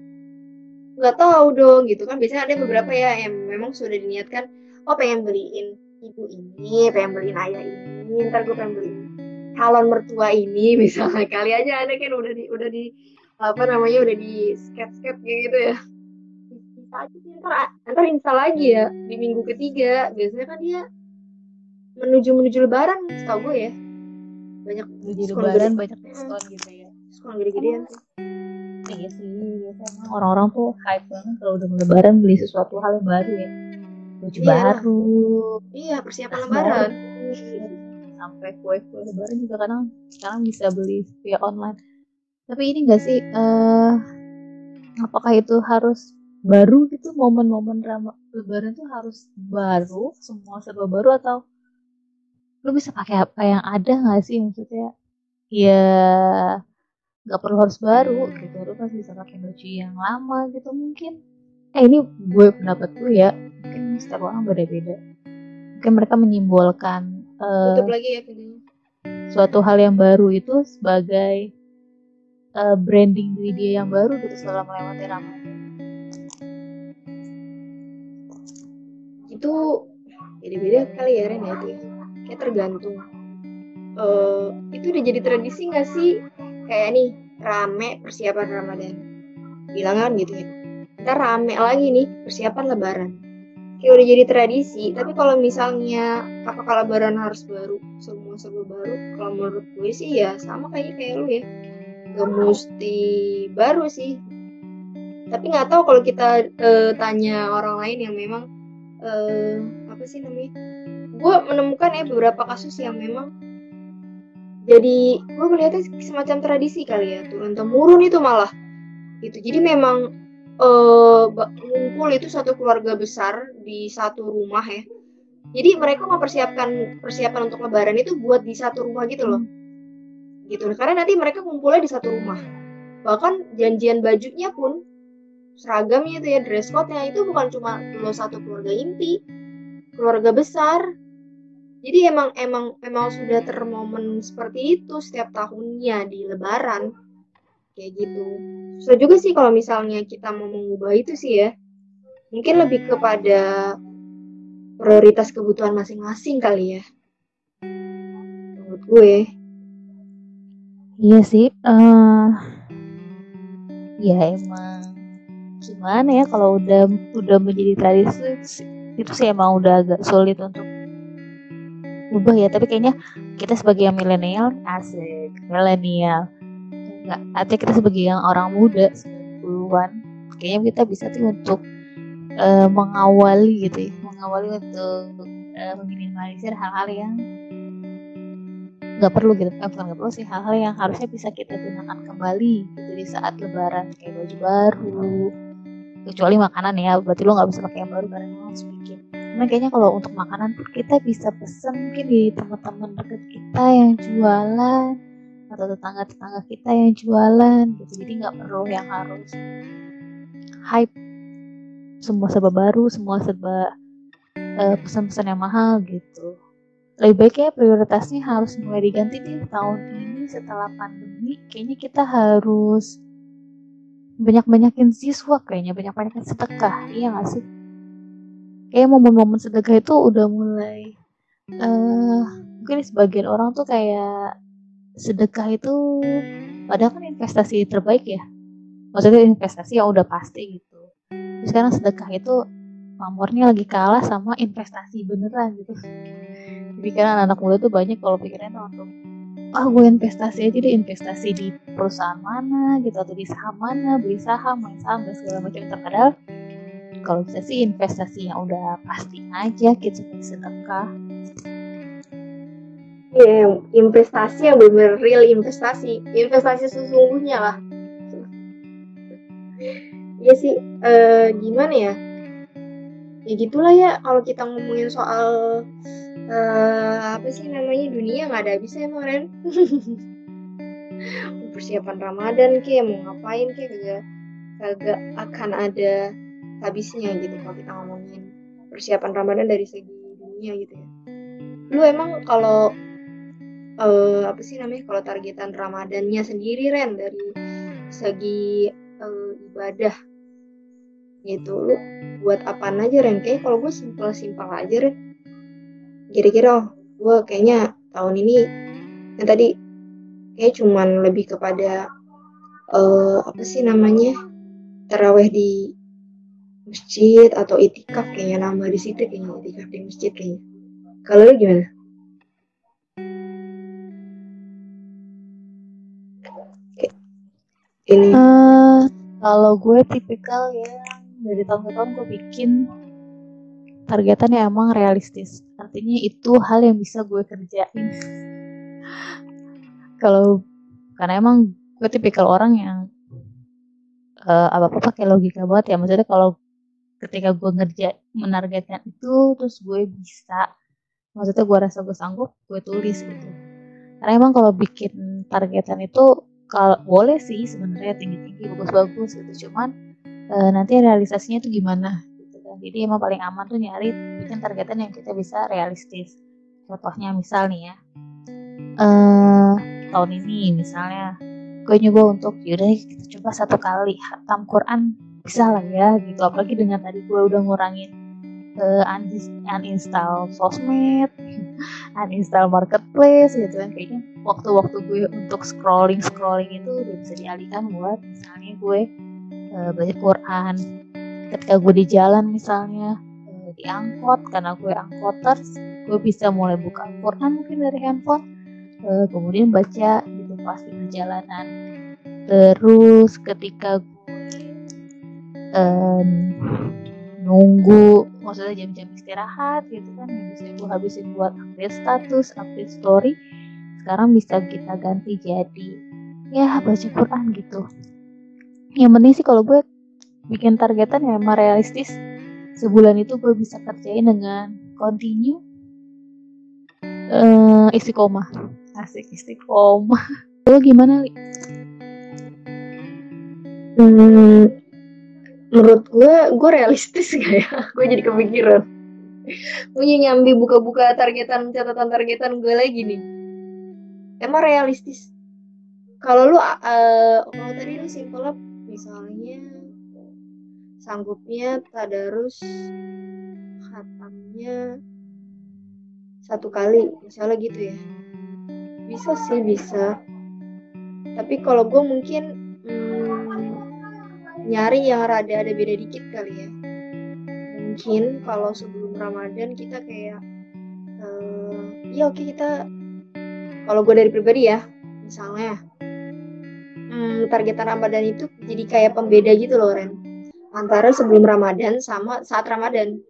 nggak tahu dong gitu kan biasanya ada beberapa ya yang memang sudah diniatkan oh pengen beliin ibu ini pengen beliin ayah ini ntar gue pengen beliin calon mertua ini misalnya. Kali aja ada kan udah di udah di apa namanya udah di sketch sketch gitu ya. Bisa aja sih ntar ntar install lagi ya di minggu ketiga. Biasanya kan dia menuju menuju lebaran setahu gue ya. Banyak menuju lebaran banyak diskon gitu ya. Diskon gede-gedean. Tuh iya sih biasanya. Orang-orang tuh hype banget kalau udah lebaran beli sesuatu hal yang baru ya baju iya. baru. Iya persiapan lebaran. sampai kue-kue lebaran juga kadang sekarang bisa beli via online. Tapi ini enggak sih uh, apakah itu harus baru gitu? Momen-momen drama lebaran tuh harus baru semua serba baru atau lu bisa pakai apa yang ada nggak sih? Maksudnya ya nggak perlu harus baru gitu. Lu pasti bisa pakai baju yang lama gitu mungkin eh ini gue pendapat gue ya. Mungkin setiap orang beda-beda. Mungkin mereka menyimbolkan uh, tutup lagi ya videonya. suatu hal yang baru itu sebagai uh, branding diri dia yang baru gitu setelah melewati Ramadan. Itu beda-beda kali ya Ren ya itu ya kayak tergantung. Uh, itu udah jadi tradisi gak sih? Kayak nih rame persiapan Ramadan. Bilang kan gitu ya kita rame lagi nih persiapan Lebaran. Kayak udah jadi tradisi tapi kalau misalnya apakah Lebaran harus baru semua serba baru kalau menurut gue sih ya sama kayak kayak lu ya. Gak mesti baru sih. Tapi nggak tahu kalau kita uh, tanya orang lain yang memang uh, apa sih namanya gue menemukan ya beberapa kasus yang memang jadi gue melihatnya semacam tradisi kali ya turun temurun itu malah. Itu jadi memang uh, itu satu keluarga besar di satu rumah ya. Jadi mereka mempersiapkan persiapan untuk lebaran itu buat di satu rumah gitu loh. Gitu. Karena nanti mereka kumpulnya di satu rumah. Bahkan janjian bajunya pun seragamnya itu ya dress code-nya itu bukan cuma lo satu keluarga inti keluarga besar. Jadi emang emang emang sudah termomen seperti itu setiap tahunnya di lebaran kayak gitu. Susah juga sih kalau misalnya kita mau mengubah itu sih ya. Mungkin lebih kepada prioritas kebutuhan masing-masing kali ya. Menurut gue. Iya sih uh, ya emang gimana ya kalau udah udah menjadi tradisi itu sih emang udah agak sulit untuk ubah ya. Tapi kayaknya kita sebagai milenial asik milenial nggak artinya kita sebagai yang orang muda 90-an kayaknya kita bisa tuh untuk uh, mengawali gitu ya mengawali untuk uh, meminimalisir hal-hal yang nggak perlu gitu. Bukan nggak perlu sih hal-hal yang harusnya bisa kita gunakan kembali gitu di saat lebaran kayak baju baru kecuali makanan ya berarti lo nggak bisa pakai yang baru karena lo harus bikin. Cuman kayaknya kalau untuk makanan kita bisa pesen mungkin di teman-teman dekat kita yang jualan atau tetangga-tetangga kita yang jualan gitu. Jadi nggak perlu yang harus hype semua serba baru, semua serba uh, pesan-pesan yang mahal gitu. Lebih baiknya prioritasnya harus mulai diganti di tahun ini setelah pandemi. Kayaknya kita harus banyak-banyakin siswa kayaknya, banyak-banyakin sedekah. Iya gak sih? kayak momen-momen sedekah itu udah mulai uh, mungkin sebagian orang tuh kayak sedekah itu padahal kan investasi terbaik ya. Maksudnya investasi yang udah pasti gitu. Terus sekarang sedekah itu pamornya lagi kalah sama investasi beneran gitu. Jadi karena anak muda tuh banyak kalau pikirnya tuh untuk ah gue investasi aja deh investasi di perusahaan mana gitu atau di saham mana beli saham main saham dan segala macam. Terkadang kalau bisa sih investasi yang udah pasti aja gitu sedekah Yeah, investasi yang benar real investasi, investasi sesungguhnya lah. Iya sih, uh, gimana ya? Ya gitulah ya, kalau kita ngomongin soal uh, apa sih namanya dunia nggak ada habisnya emang. Persiapan Ramadan kayak mau ngapain kayak kagak kagak akan ada habisnya gitu kalau kita ngomongin persiapan Ramadan dari segi dunia gitu ya. Lu emang kalau uh, apa sih namanya kalau targetan Ramadannya sendiri Ren dari segi uh, ibadah. Gitu. Lu buat apa aja Ren? Kayak kalau gue simpel-simpel aja Ren. Kira-kira oh, gue kayaknya tahun ini yang tadi kayak cuman lebih kepada uh, apa sih namanya teraweh di masjid atau itikaf kayaknya nambah di situ kayaknya itikaf di masjid kayaknya. Kalau lu gimana ini. Uh, kalau gue tipikal ya dari tahun ke tahun gue bikin targetannya emang realistis. Artinya itu hal yang bisa gue kerjain. Kalau karena emang gue tipikal orang yang uh, apa apa pakai logika banget ya. Maksudnya kalau ketika gue ngerja menargetkan itu terus gue bisa maksudnya gue rasa gue sanggup gue tulis gitu. Karena emang kalau bikin targetan itu kalau boleh sih sebenarnya tinggi-tinggi bagus-bagus gitu. Cuman e, nanti realisasinya tuh gimana gitu kan. Jadi emang paling aman tuh nyari bikin targetan yang kita bisa realistis. Contohnya misal nih ya eh tahun ini misalnya gue nyoba untuk yaudah kita coba satu kali hatam Quran bisa lah ya gitu. Apalagi dengan tadi gue udah ngurangin uh, uninstall sosmed uninstall marketplace gitu kan. Kayaknya waktu-waktu gue untuk scrolling scrolling itu udah bisa dialihkan buat misalnya gue uh, belajar Quran. Ketika gue di jalan misalnya uh, di angkot karena gue angkoters gue bisa mulai buka Quran mungkin dari handphone uh, kemudian baca gitu pas di perjalanan. Terus ketika gue um, nunggu maksudnya jam-jam istirahat gitu kan yang bisa gue habisin buat update status update story sekarang bisa kita ganti jadi ya baca Quran gitu. Yang penting sih kalau gue bikin targetan ya emang realistis sebulan itu gue bisa kerjain dengan continue uh, istiqomah. Asik istiqomah. Lo gimana li? Hmm, menurut gue gue realistis gak ya? Gue jadi kepikiran. Gue nyambi buka-buka targetan catatan targetan gue lagi nih. Emang realistis? Kalau lu uh, kalau tadi lu simpel misalnya sanggupnya tadarus khatamnya satu kali misalnya gitu ya. Bisa sih bisa. Tapi kalau gue mungkin nyari yang rada ada beda dikit kali ya. Mungkin kalau sebelum Ramadan kita kayak uh, ya oke kita kalau gue dari pribadi ya misalnya hmm, targetan Ramadan itu jadi kayak pembeda gitu loh Ren. Antara sebelum Ramadan sama saat Ramadan.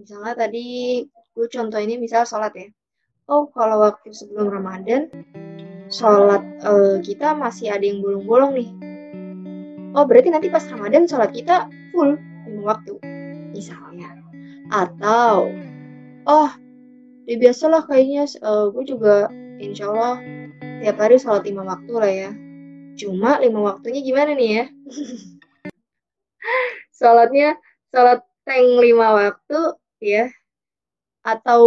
Misalnya tadi gue contoh ini misal sholat ya. Oh kalau waktu sebelum Ramadan sholat uh, kita masih ada yang bolong-bolong nih oh berarti nanti pas Ramadan sholat kita full lima waktu misalnya. Atau oh ya biasalah kayaknya uh, gue juga insya Allah tiap hari sholat lima waktu lah ya. Cuma lima waktunya gimana nih ya? Sholatnya sholat tank lima waktu ya atau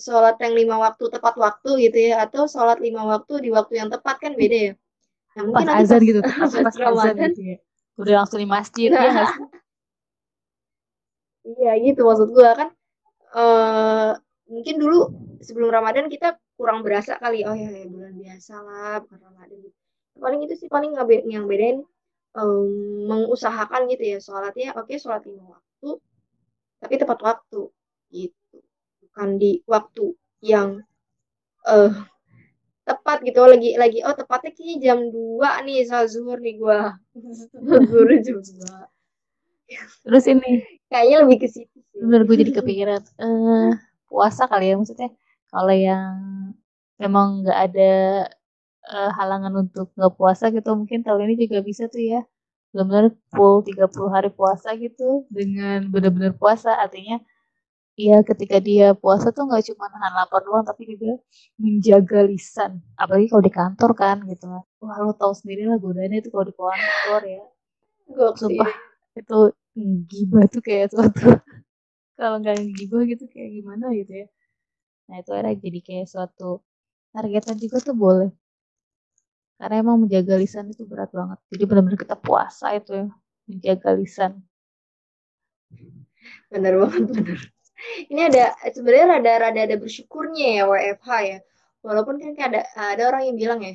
sholat yang lima waktu tepat waktu gitu ya atau sholat lima waktu di waktu yang tepat kan beda ya nah, mungkin pas azan gitu. pas, pas Ramadan. gitu ya. udah langsung di masjid ya iya gitu maksud gue kan uh, mungkin dulu sebelum Ramadan kita kurang berasa kali. Oh ya, ya bulan biasa lah bukan Ramadan gitu. Paling itu sih paling yang bedain um, mengusahakan gitu ya. Sholatnya oke okay, sholat lima waktu tapi tepat waktu gitu. Bukan di waktu yang uh, tepat gitu. Oh, lagi lagi oh tepatnya kayaknya jam 2 nih saat zuhur nih gua. Zuhur jam 2 terus ini? Kayaknya lebih ke situ sih. Bener gue jadi kepikiran. Uh, puasa kali ya maksudnya. Kalau yang memang nggak ada uh, halangan untuk nggak puasa gitu mungkin tahun ini juga bisa tuh ya. Benar-benar full 30 hari puasa gitu dengan benar-benar puasa. Artinya Iya, ketika dia puasa tuh nggak cuma nahan lapar doang, tapi juga menjaga lisan. Apalagi kalau di kantor kan gitu. Wah, lo tau sendiri lah godaannya itu kalau di kantor ya. Gue Sumpah, itu gibah tuh kayak suatu kalau nggak gibah gitu kayak gimana gitu ya. Nah, itu era jadi kayak suatu targetan juga tuh boleh. Karena emang menjaga lisan itu berat banget. Jadi benar-benar kita puasa itu ya, menjaga lisan. Bener banget, bener ini ada sebenarnya rada-rada ada bersyukurnya ya WFH ya. Walaupun kan ada ada orang yang bilang ya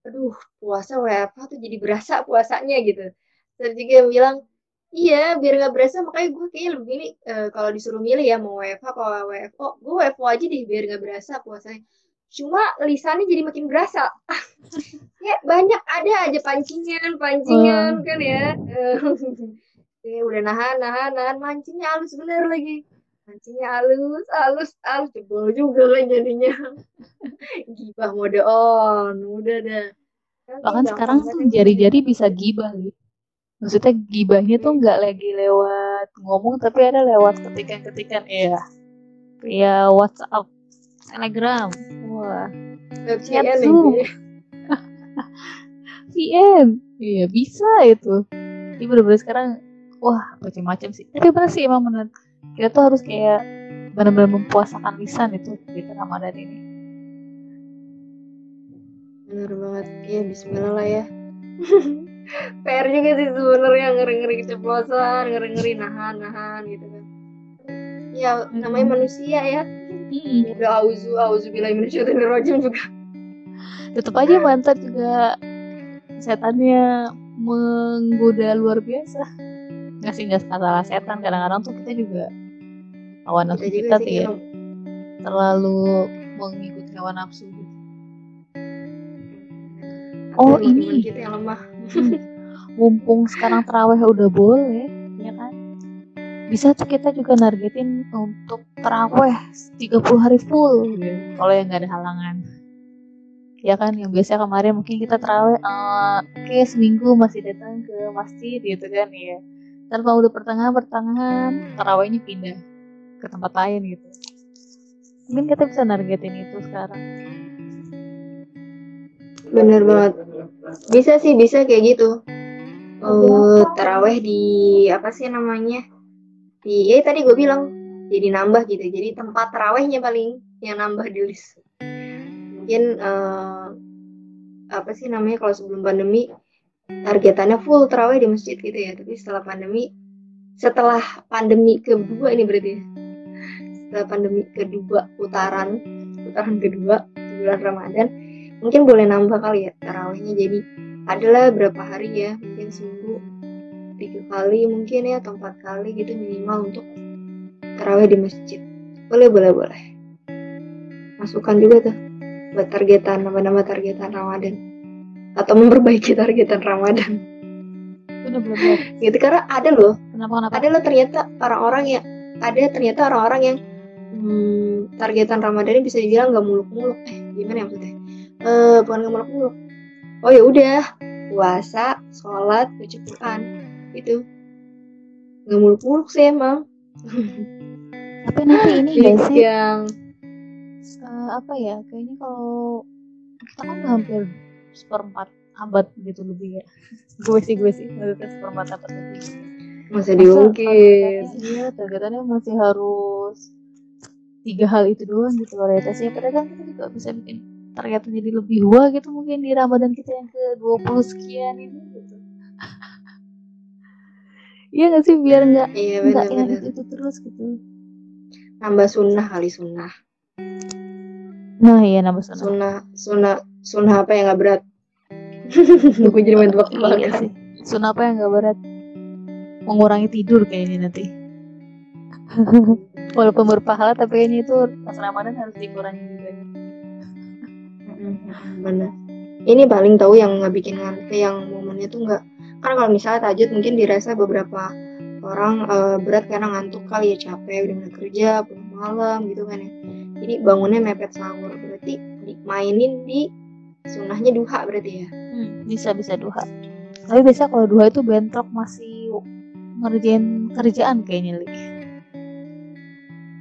aduh puasa WFH tuh jadi berasa puasanya gitu. Terus juga yang bilang iya biar nggak berasa makanya gue kayaknya lebih milih e, kalau disuruh milih ya mau WFH kalau WFO gue WFO aja deh biar nggak berasa puasanya. Cuma lisannya jadi makin berasa. Ya banyak ada aja pancingan pancingan oh. kan ya. Ya udah nahan nahan nahan mancingnya halus bener lagi mancingnya halus halus halus. Jebol juga kan jadinya. Gibah mode on. Udah dah. Bahkan sekarang tuh jari-jari bisa gibah nih maksudnya gibahnya tuh nggak lagi lewat ngomong tapi ada lewat ketikan-ketikan. Ya ya WhatsApp Telegram. Wah. Zoom. VPN iya bisa itu. Ini bener-bener sekarang wah macam-macam sih. Tapi bener sih emang bener kita tuh harus kayak benar-benar mempuasakan lisan itu di Ramadan ini. Bener banget. Ya Bismillah lah ya. PR juga sih sebenarnya ngeri-ngeri keceplosan ngeri-ngeri nahan-nahan gitu kan. Ya namanya manusia ya. Hmm. udah auzu auzu bilang rojim juga. Tetap aja mantan juga setannya menggoda luar biasa nggak sih nggak salah setan kadang-kadang tuh kita juga hawa nafsu kita, tuh ya terlalu mengikuti hawa nafsu gitu. Oh ini kita yang lemah. Mumpung sekarang terawih udah boleh, ya kan? Bisa tuh kita juga nargetin untuk terawih 30 hari full, gitu. kalau yang nggak ada halangan ya kan yang biasa kemarin mungkin kita terawih uh, oke okay, seminggu masih datang ke masjid gitu kan ya tanpa udah pertengahan pertengahan terawihnya pindah ke tempat lain gitu. Mungkin kita bisa nargetin itu sekarang. Bener banget. Bisa sih bisa kayak gitu. Uh, terawih di apa sih namanya? Di ya tadi gue bilang jadi nambah gitu. Jadi tempat terawihnya paling yang nambah di list mungkin uh, apa sih namanya kalau sebelum pandemi targetannya full terawih di masjid gitu ya. Tapi setelah pandemi setelah pandemi kedua ini berarti ya, setelah pandemi kedua putaran putaran kedua bulan Ramadan mungkin boleh nambah kali ya tarawihnya. Jadi adalah berapa hari ya? Mungkin seminggu tiga kali mungkin ya atau empat kali gitu minimal untuk tarawih di masjid. Boleh boleh boleh. Masukkan juga tuh buat targetan nama-nama targetan Ramadan atau memperbaiki targetan Ramadan. Benar-benar. gitu karena ada loh. Kenapa kenapa? Ada loh ternyata orang-orang yang ada ternyata orang-orang yang hmm, targetan Ramadan ini bisa dibilang nggak muluk-muluk. Eh gimana ya maksudnya? Eh bukan nggak muluk-muluk. Oh ya udah puasa, sholat, baca Quran itu nggak muluk-muluk sih emang. Tapi nanti ini gak sih yang uh, apa ya kayaknya kalau kita kan hampir seperempat abad gitu lebih ya. Gue sih gue sih. Maksudnya seperempat abad lebih masih diungkit iya targetannya masih harus tiga hal itu doang gitu variasinya padahal kan kita juga bisa bikin targetnya jadi lebih tua gitu mungkin di Ramadan kita yang ke 20 sekian ini gitu. Iya gak sih? Biar nggak iya, nggak yang itu, itu terus gitu. Nambah sunnah kali sunnah Nah iya nama sunnah. Sunnah, sunnah, sunnah apa yang gak berat? Gue jadi main tebak iya sih. Sunnah apa yang gak berat? Mengurangi tidur kayaknya nanti. Walaupun berpahala tapi kayaknya itu pas Ramadan harus dikurangi juga. Benar. Ini paling tahu yang nggak bikin ngantuk yang momennya tuh nggak. Karena kalau misalnya tajud mungkin dirasa beberapa orang uh, berat karena ngantuk kali ya capek udah mulai kerja pulang malam gitu kan ya jadi bangunnya mepet sahur berarti mainin di sunnahnya duha berarti ya? Hmm, bisa bisa duha. Tapi bisa kalau duha itu bentrok masih ngerjain kerjaan kayaknya li.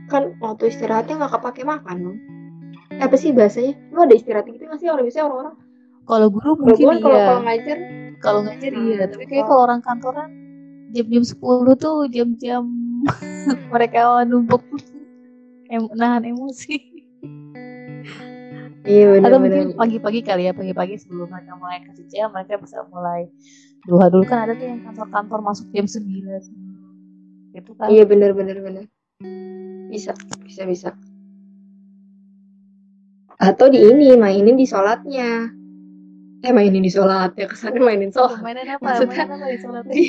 Kan waktu istirahatnya nggak kepake makan dong eh, apa sih bahasanya? Lu ada istirahat gitu nggak sih? Orang bisa orang-orang. Kalau guru mungkin iya kalau kalau ngajar kalau ngajar iya tapi kayak kalau orang kantoran jam-jam 10 tuh jam-jam mereka numpuk em nahan emosi. Iya benar atau mungkin pagi-pagi kali ya pagi-pagi sebelum mereka mulai kerja mereka bisa mulai dua dulu kan ada tuh yang kantor-kantor masuk jam sembilan itu kan iya benar benar benar. Bisa bisa bisa. Atau di ini mainin di sholatnya. Eh mainin di sholat ya kesannya mainin sholat. Mainin apa? Maksudnya, mainin apa di sholat? di,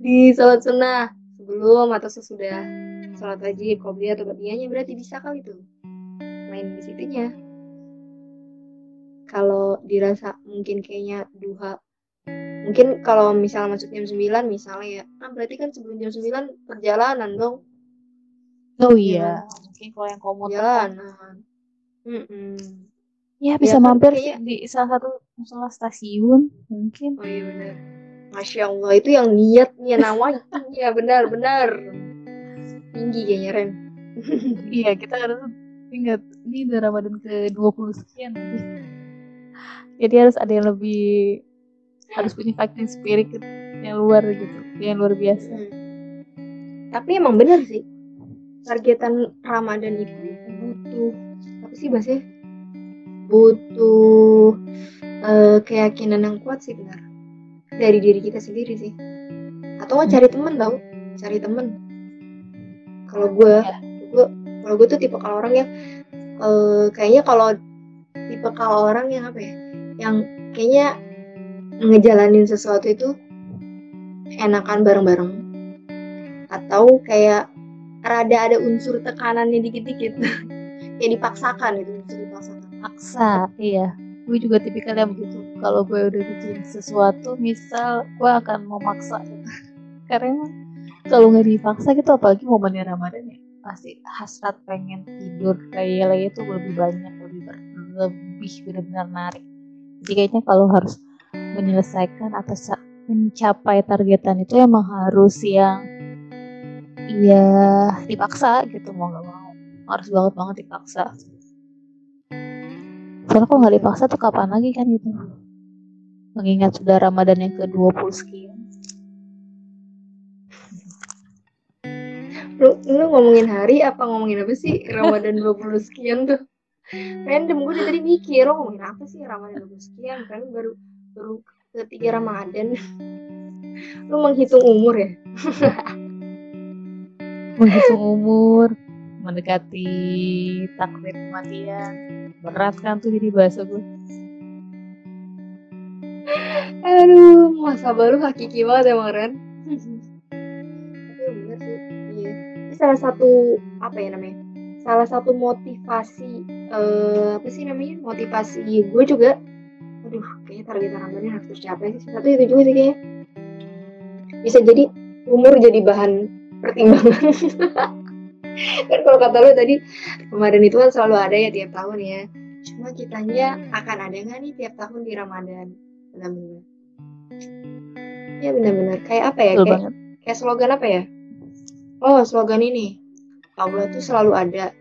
di sholat sunnah sebelum atau sesudah sholat wajib qobliyah atau badiahnya berarti bisa kali tuh. Main di situnya. Kalau dirasa mungkin kayaknya duha mungkin kalau misalnya masuk jam 9 misalnya ya kan berarti kan sebelum jam 9 perjalanan dong. Oh iya ya. mungkin kalau yang komuter perjalanan. Mm -mm. ya bisa ya, mampir kayak... di salah satu salah stasiun mungkin. Oh iya benar. Masya Allah itu yang niatnya namanya. Ya benar benar tinggi kayaknya Ren. Iya kita harus ingat ini udah Ramadan ke 20 sekian. Jadi harus ada yang lebih harus punya fighting spirit yang luar gitu yang luar biasa. Hmm. tapi emang bener sih targetan Ramadan itu butuh apa sih bahasanya? Butuh eh, keyakinan yang kuat sih benar. Dari diri kita sendiri sih. Atau nggak cari temen tau? Cari temen kalau gue Ya. gue kalau gue tuh tipe kalau orang yang eh, kayaknya kalau tipe kalau orang yang apa ya yang kayaknya ngejalanin sesuatu itu enakan bareng-bareng. Atau kayak rada ada unsur tekanannya dikit-dikit. Kayak dipaksakan itu unsur dipaksakan. Maksa iya. Gue juga tipikal yang begitu. Kalau gue udah bikin sesuatu misal gue akan memaksa gitu. karena kalau nggak dipaksa gitu apalagi momennya Ramadan ya. Pasti hasrat pengen tidur kayak lagi itu lebih banyak lebih ber- lebih benar-benar narik. Jadi kayaknya kalau harus menyelesaikan atau mencapai targetan itu emang harus yang iya dipaksa gitu mau nggak mau. Harus banget banget dipaksa. Soalnya kalau nggak dipaksa tuh kapan lagi kan gitu. Mengingat sudah Ramadan yang ke 20 sekian lu, lu ngomongin hari apa ngomongin apa sih? Ramadan 20 sekian tuh. Random gue tadi mikir lo ngomongin apa sih Ramadan 20 sekian? Kan baru baru ketiga Ramadan. Lu menghitung umur ya? Menghitung umur mendekati takdir kematian. Berat kan tuh jadi bahasa gue aduh masa baru hakiki banget emang Ren Ini salah satu apa ya namanya salah satu motivasi eh, apa sih namanya motivasi gue juga. Aduh kayaknya target Ramadan harus tercapai sih. Satu itu juga sih kayaknya. Bisa jadi umur jadi bahan pertimbangan. Kan kalau kata lu tadi kemarin itu kan selalu ada ya tiap tahun ya. Cuma kitanya akan ada nggak nih tiap tahun di Ramadan? Benar-benar. Ya benar-benar. Kayak apa ya? Betul kayak banget. kayak slogan apa ya oh slogan ini. Allah tuh selalu ada.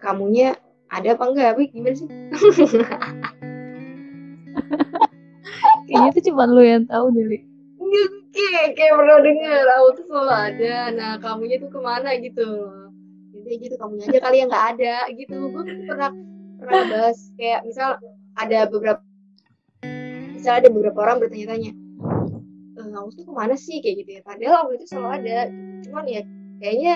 Kamunya ada apa enggak? Wih, gimana sih? Kayaknya itu cuma lu yang tahu Enggak, kayak kayak pernah dengar. Allah tuh selalu ada. Nah kamunya tuh ke mana gitu? Jadi gitu kamunya aja kali yang nggak ada gitu. Gue pernah pernah bahas kayak misal ada beberapa misal ada beberapa orang bertanya-tanya Allah tuh ke mana sih kayak gitu ya padahal Allah itu selalu ada gitu. cuman ya kayaknya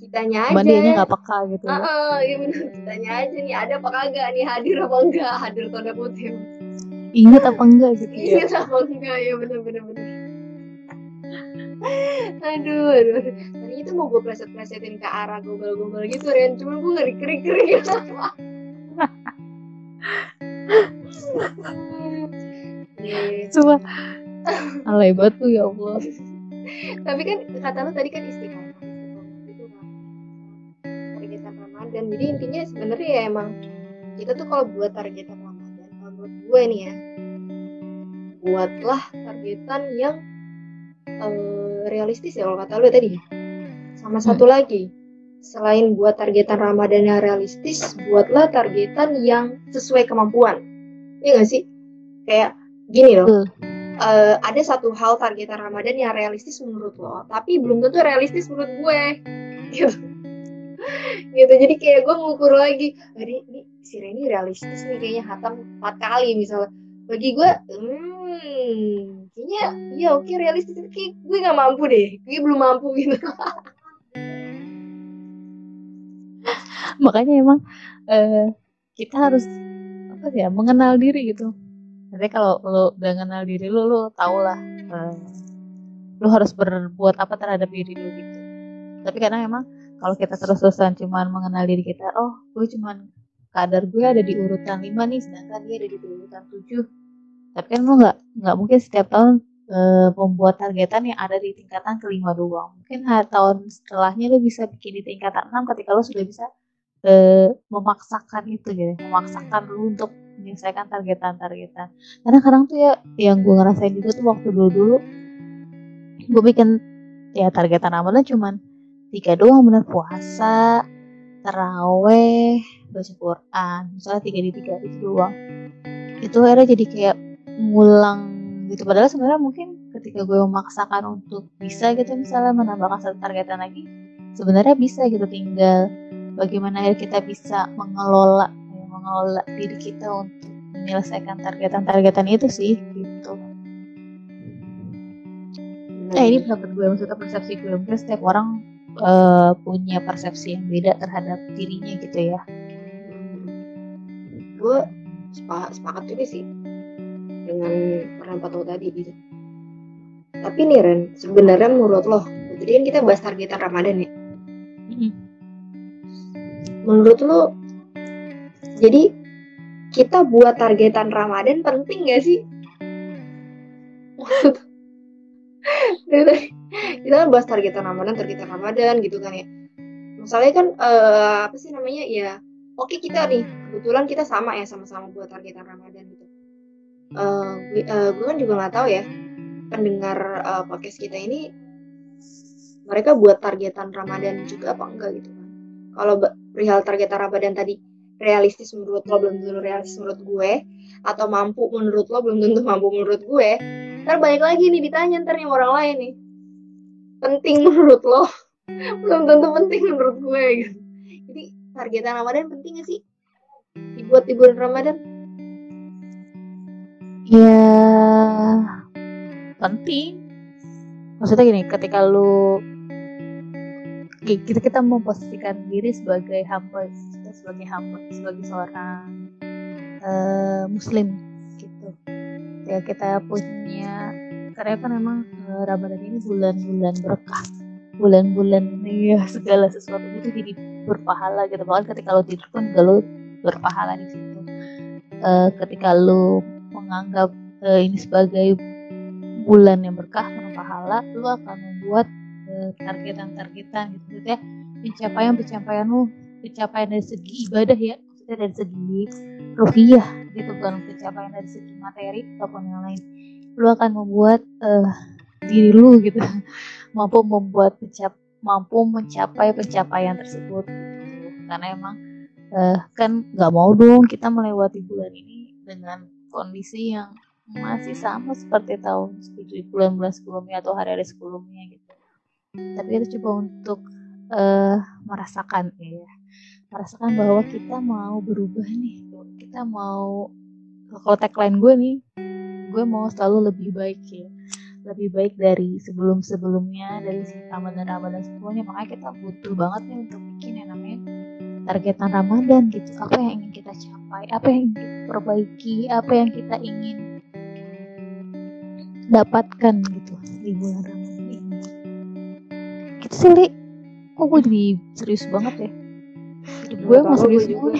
kitanya aja dia nggak peka gitu ya. Ah, ya benar kitanya aja nih ada apa kagak nih hadir apa enggak hadir tanda kutip ingat apa enggak gitu ya Iya apa enggak ya bener bener bener. aduh, aduh. Tadinya tuh mau gue pleset-plesetin ke arah gombal-gombal gitu Ren, cuman gue ngeri kering-kering gitu. Iya. cuma alay banget tuh ya Allah Tapi kan kata lu tadi kan istiqomah, gitu kan. Targetan Ramadan. Jadi intinya sebenarnya ya emang kita tuh kalau buat targetan Ramadan, kalau buat gue nih ya, buatlah targetan yang eh, realistis ya kalau kata lu tadi. Sama satu lagi, selain buat targetan Ramadan yang realistis, buatlah targetan yang sesuai kemampuan. Iya gak sih? Kayak gini loh. Betul. Eh, ada satu hal targetan Ramadan yang realistis menurut lo, tapi belum tentu realistis menurut gue. Gitu. gitu. Jadi kayak gue ngukur lagi, ini, ini si Reni realistis nih kayaknya hatam empat kali misalnya. Bagi gue, hmm, kayaknya ya oke realistis, tapi kayak gue nggak mampu deh, gue belum mampu gitu. makanya emang eh, kita harus apa ya mengenal diri gitu nanti kalau lo udah kenal diri lo lo tau lah eh, lo harus berbuat apa terhadap diri lo gitu. Tapi kadang emang kalau kita terus-terusan cuman mengenal diri kita oh gue cuman kadar gue ada di urutan 5 nih sedangkan dia ada di urutan 7 tapi kan lo nggak nggak mungkin setiap tahun eh, membuat targetan yang ada di tingkatan kelima doang. Mungkin tahun setelahnya lo bisa bikin di tingkatan 6 ketika lo sudah bisa eh, memaksakan itu gitu memaksakan lu untuk menyelesaikan targetan-targetan. Karena kadang tuh ya yang gue ngerasain juga tuh waktu dulu-dulu gue bikin ya targetan Ramadan cuman tiga doang bener puasa teraweh baca Quran misalnya tiga di tiga itu doang. Itu akhirnya jadi kayak ngulang gitu. Padahal sebenarnya mungkin ketika gue memaksakan untuk bisa gitu misalnya menambahkan satu targetan lagi sebenarnya bisa gitu tinggal bagaimana kita bisa mengelola mengelola diri kita untuk menyelesaikan targetan-targetan itu sih gitu. Nah ini pendapat gue maksudnya persepsi gue. Mungkin setiap orang uh, punya persepsi yang beda terhadap dirinya gitu ya. Gue sepakat, sepakat juga sih dengan pendapat lo tadi gitu. Tapi nih Ren sebenarnya menurut lo jadi kan kita bahas targetan Ramadan ya? Menurut lo jadi kita buat targetan Ramadan penting gak sih? Kita kan bahas targetan Ramadan targetan Ramadan gitu kan ya. Misalnya kan uh, apa sih namanya ya oke kita nih kebetulan kita sama ya sama-sama buat targetan Ramadan gitu. Uh, gue, uh, gue kan juga nggak tahu ya pendengar uh, podcast kita ini mereka buat targetan Ramadan juga apa enggak gitu kan. Kalau perihal targetan Ramadan tadi realistis menurut lo belum tentu realistis menurut gue atau mampu menurut lo belum tentu mampu menurut gue. Ntar balik lagi nih ditanya ntar nih orang lain nih. Penting menurut lo belum tentu penting menurut gue gitu. Jadi targetan Ramadan penting gak sih? Dibuat di bulan Ramadan? Ya penting. Maksudnya gini ketika lu kita kita memposisikan diri sebagai hamba kita sebagai hamba sebagai seorang uh, muslim gitu. Ya kita punya karena kan emang uh, Ramadan ini bulan-bulan berkah bulan-bulan ya segala sesuatu itu jadi berpahala gitu. Bahkan ketika lo tidur pun lo berpahala di situ. Uh, ketika lo menganggap uh, ini sebagai bulan yang berkah berpahala lo akan membuat targetan-targetan gitu. Ya pencapaian pencapaian lo pencapaian dari segi ibadah ya maksudnya dari segi rupiah gitu bukan pencapaian dari segi materi ataupun yang lain. Lu akan membuat uh, diri lu gitu mampu membuat pencap mampu mencapai pencapaian tersebut gitu. karena emang uh, kan nggak mau dong kita melewati bulan ini dengan kondisi yang masih sama seperti tahun bulan-bulan sebelumnya atau hari-hari sebelumnya gitu. Tapi kita coba untuk uh, merasakan ya merasakan bahwa kita mau berubah nih. Kita mau kalau tagline gue nih gue mau selalu lebih baik ya. Lebih baik dari sebelum sebelumnya dari Ramadan Ramadan sebelumnya. Makanya kita butuh banget nih untuk bikin yang namanya targetan Ramadan gitu. Apa yang ingin kita capai apa yang ingin kita perbaiki apa yang kita ingin dapatkan gitu di bulan Ramadan ini. Gitu sih kok gue jadi serius banget ya gue mau serius juga